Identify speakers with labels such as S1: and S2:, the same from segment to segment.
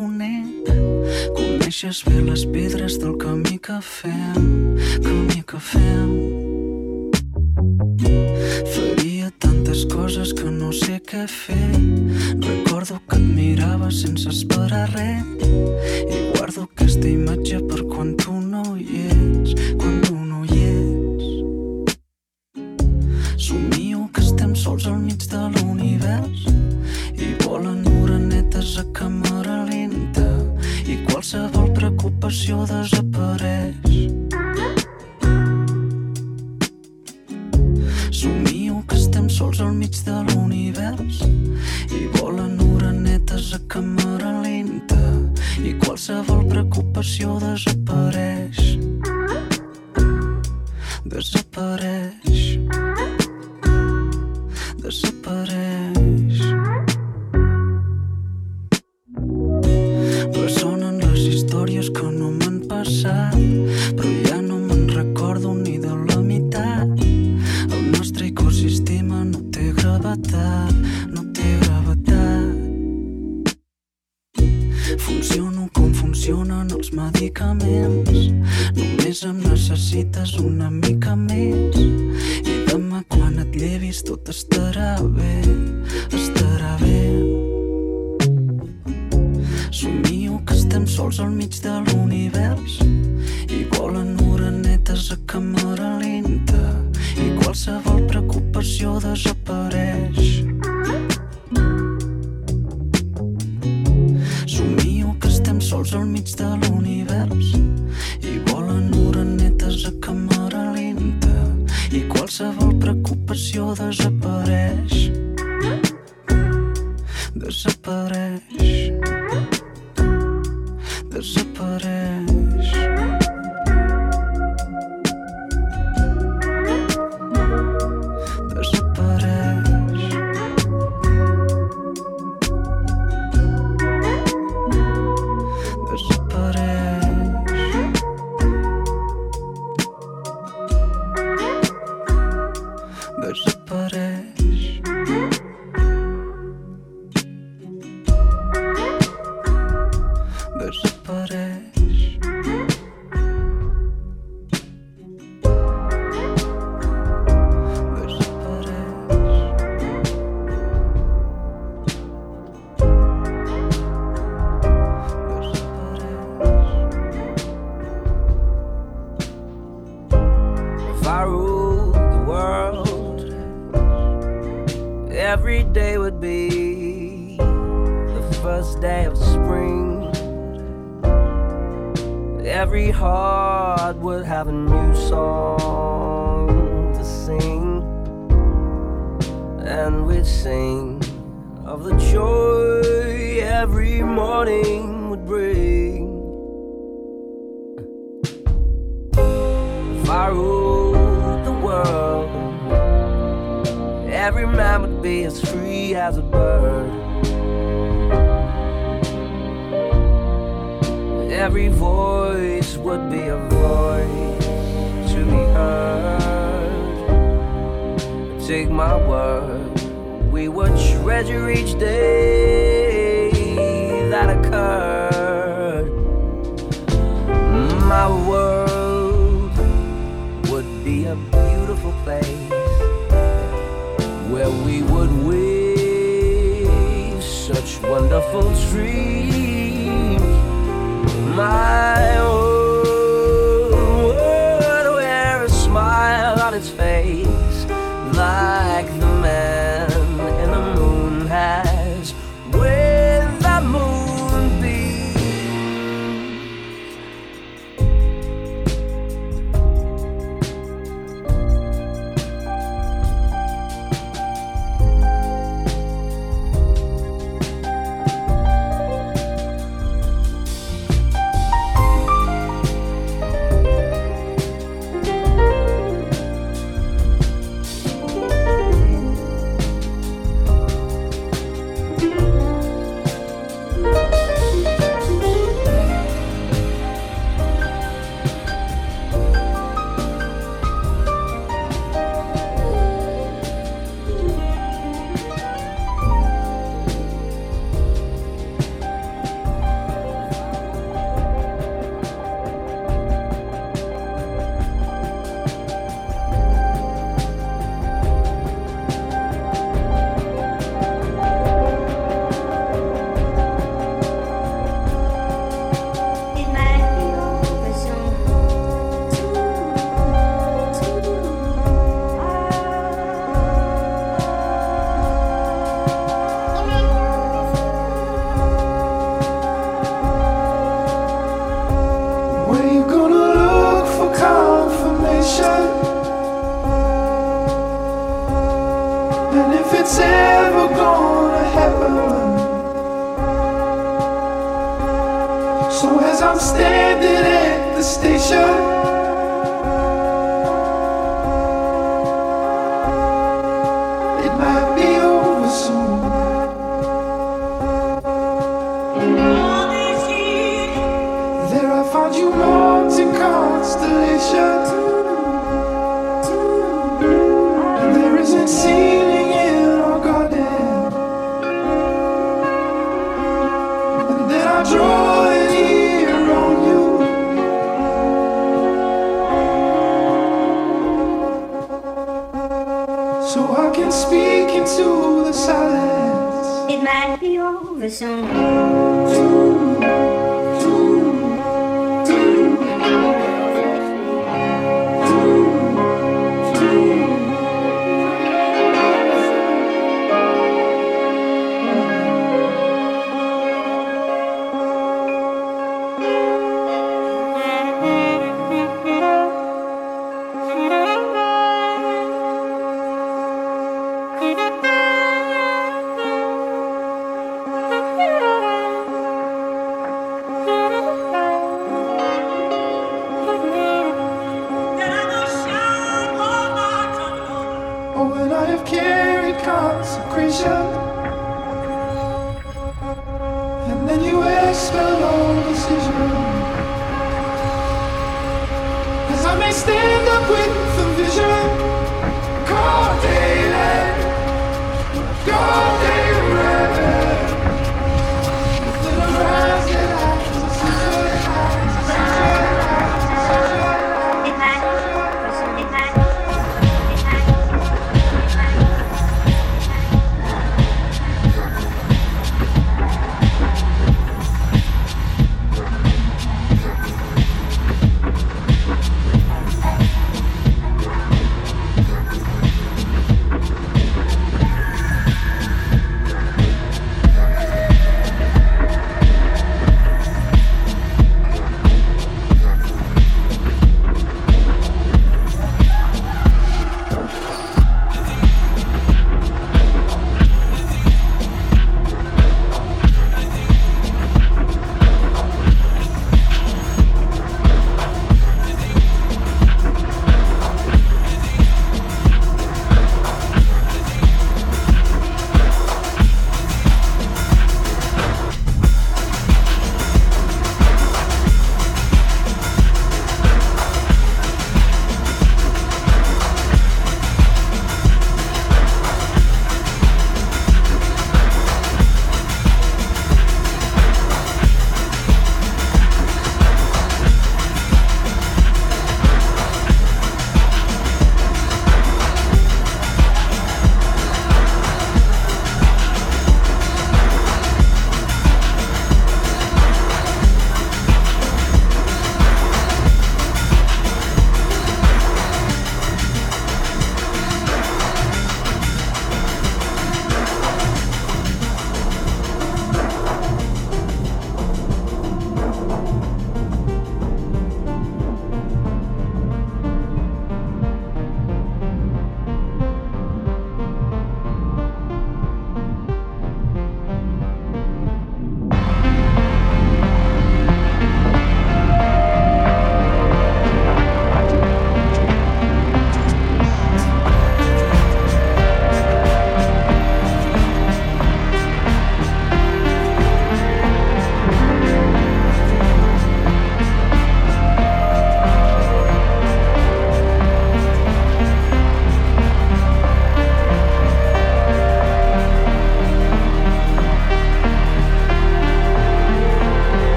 S1: bonic. Coneixes bé les pedres del camí que fem, camí que fem. Faria tantes coses que no sé què fer. Recordo que et mirava sense esperar res i guardo aquesta imatge necessites una mica més. I demà quan et llevis tot estarà bé, estarà bé. Somio que estem sols al mig de l'univers i volen orenetes a càmera lenta i qualsevol preocupació desapareix. Somio que estem sols al mig de l'univers i volen orenetes a càmera qualsevol preocupació desapareix. Desapareix.
S2: Every heart would have a new song to sing, and we'd sing of the joy every morning would bring. If I ruled the world, every man would be as free as a bird. Every voice would be a voice to be heard. Take my word, we would treasure each day that occurred. My world would be a beautiful place where we would weave such wonderful dreams. My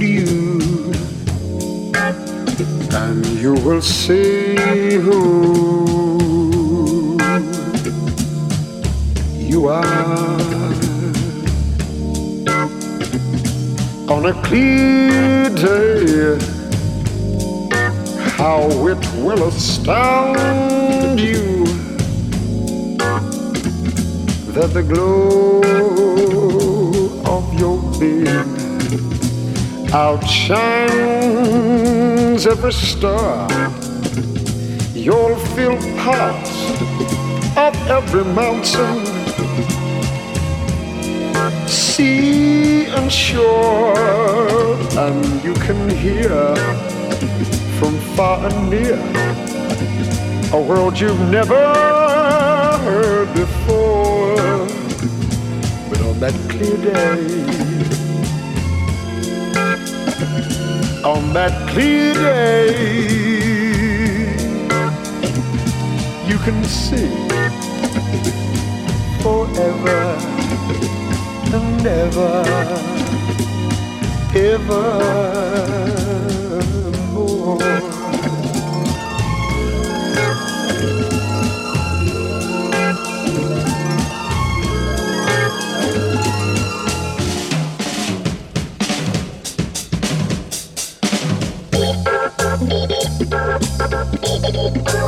S3: you and you will see who you are. On a clear day, how it will astound you that the glow of your being outshines every star. You'll feel part of every mountain, sea and shore, and you can hear from far and near a world you've never heard before. But on that clear day, on that clear day, you can see forever and ever, ever more.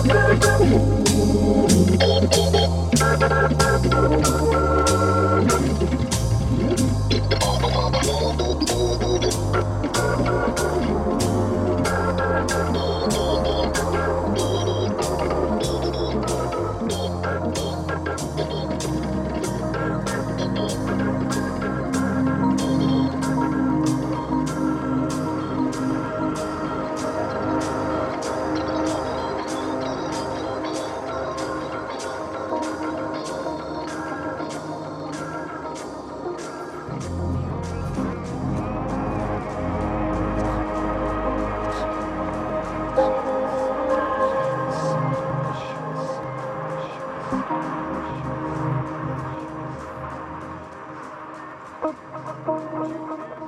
S4: Thank. チームです。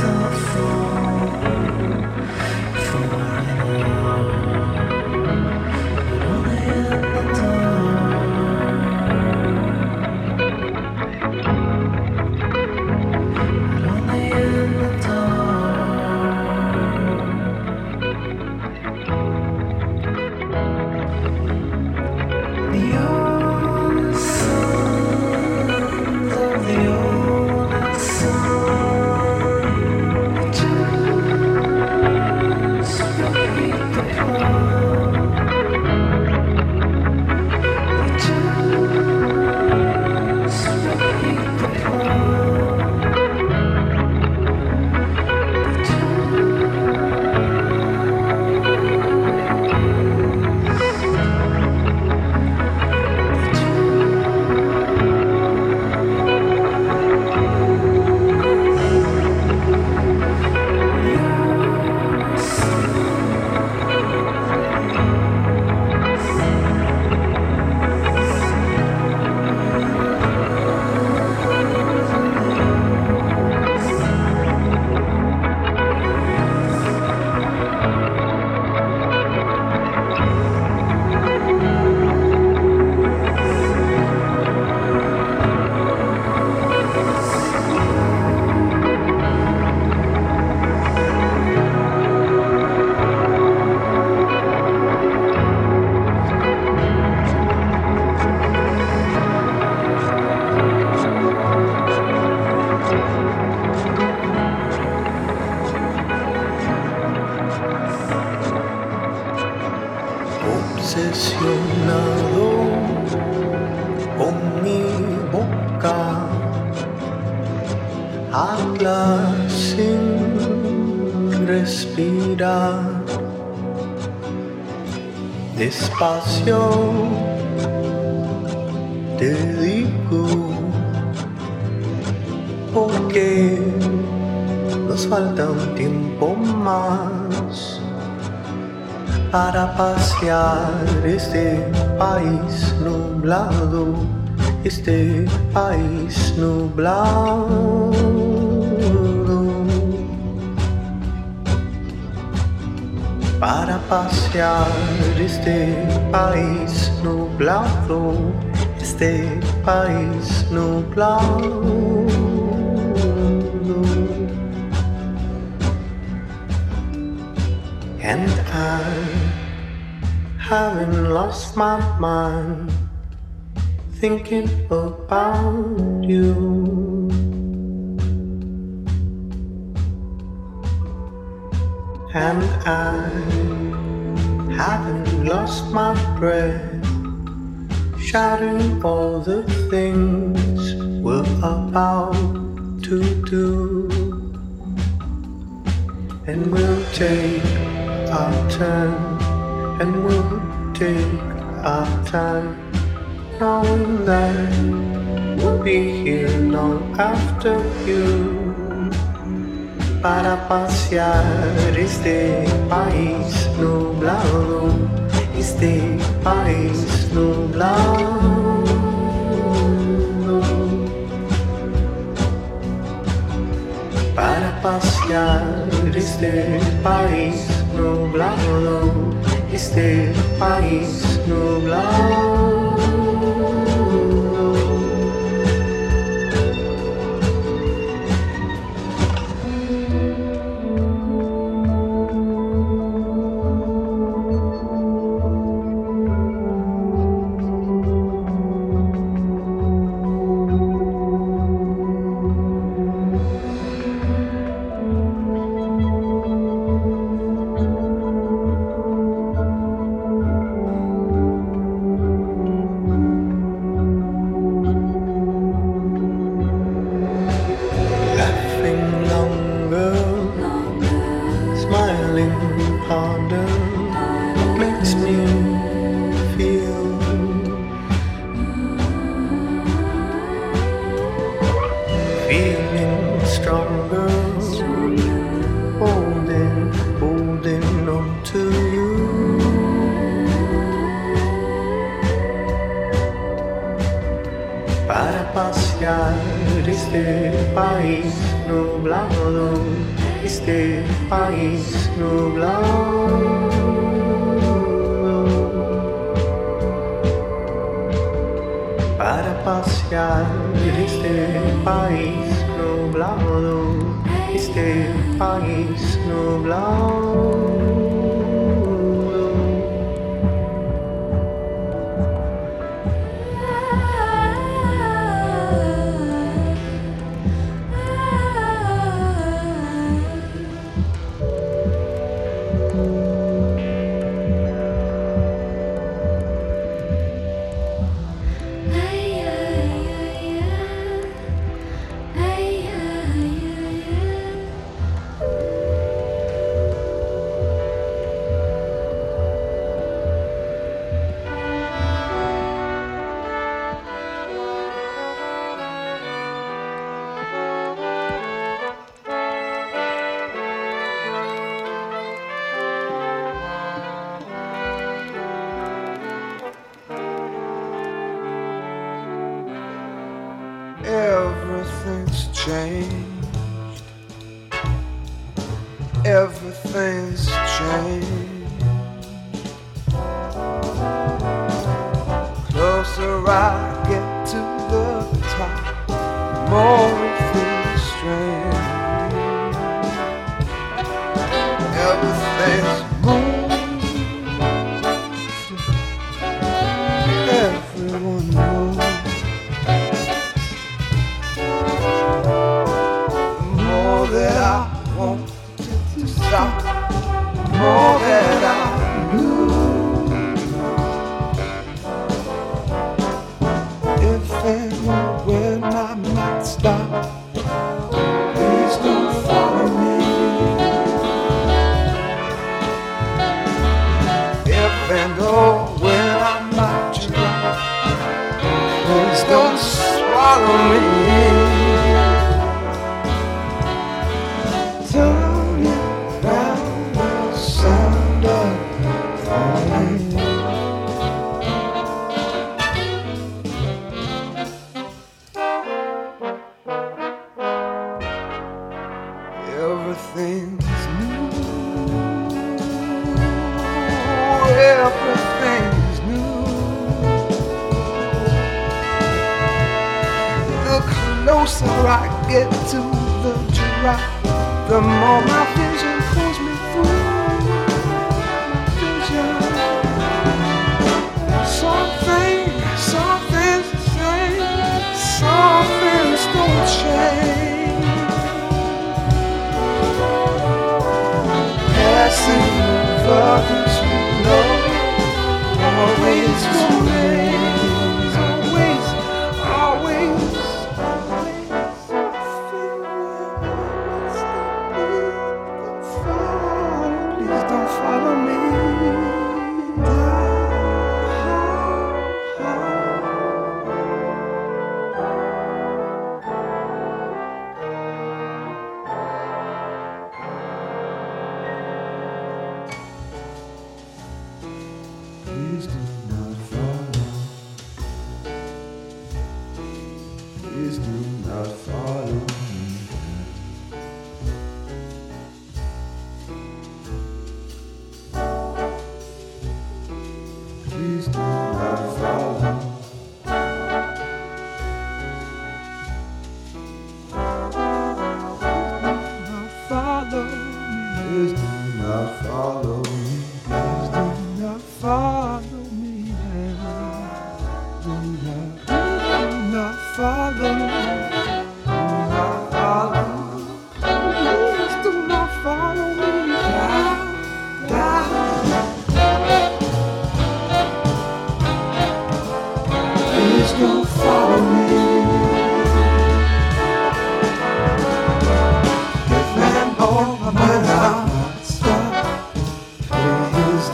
S4: thoughtful Despacio te digo porque nos falta un tiempo más para pasear este país nublado, este país nublado. Para pasear este país nublado, este país nublado. And I haven't lost my mind thinking about you. And I haven't lost my breath shouting all the things we're about to do. And we'll take our turn and we'll take our time, knowing that we'll be here long after you. Para pasear este país nublado, este país nublado. Para pasear este país nublado, este país nublado. País nublado.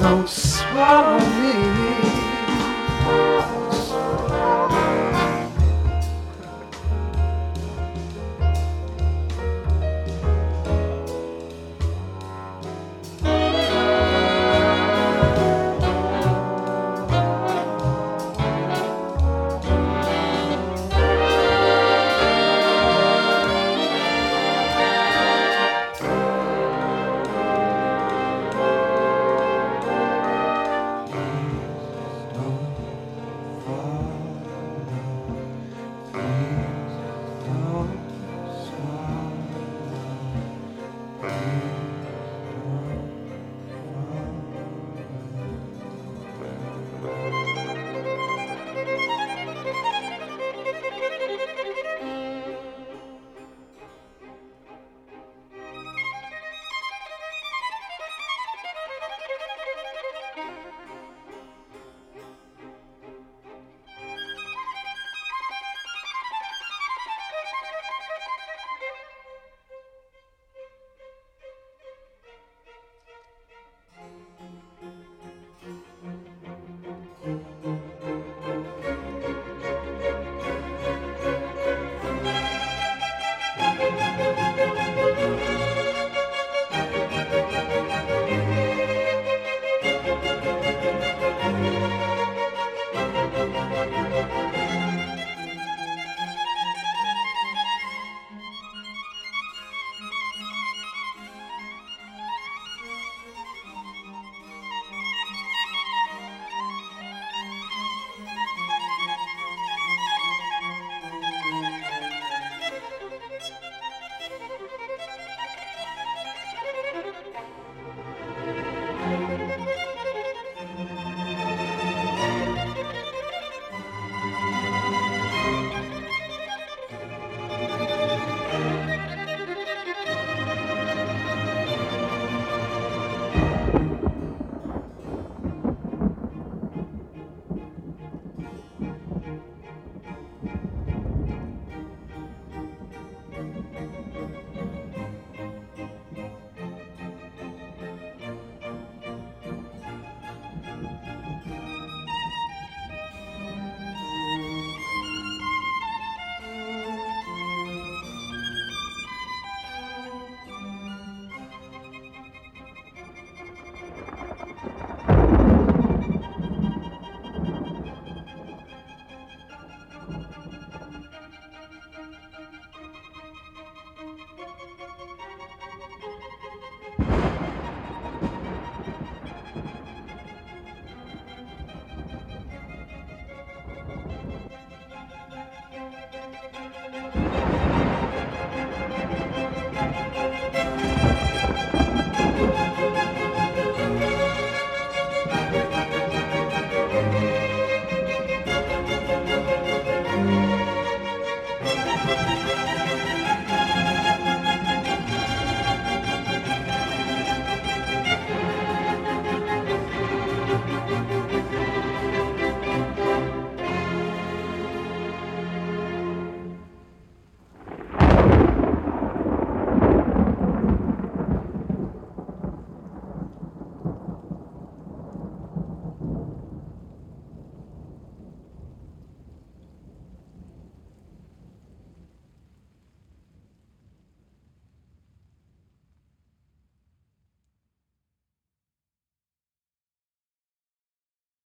S5: Don't swallow me.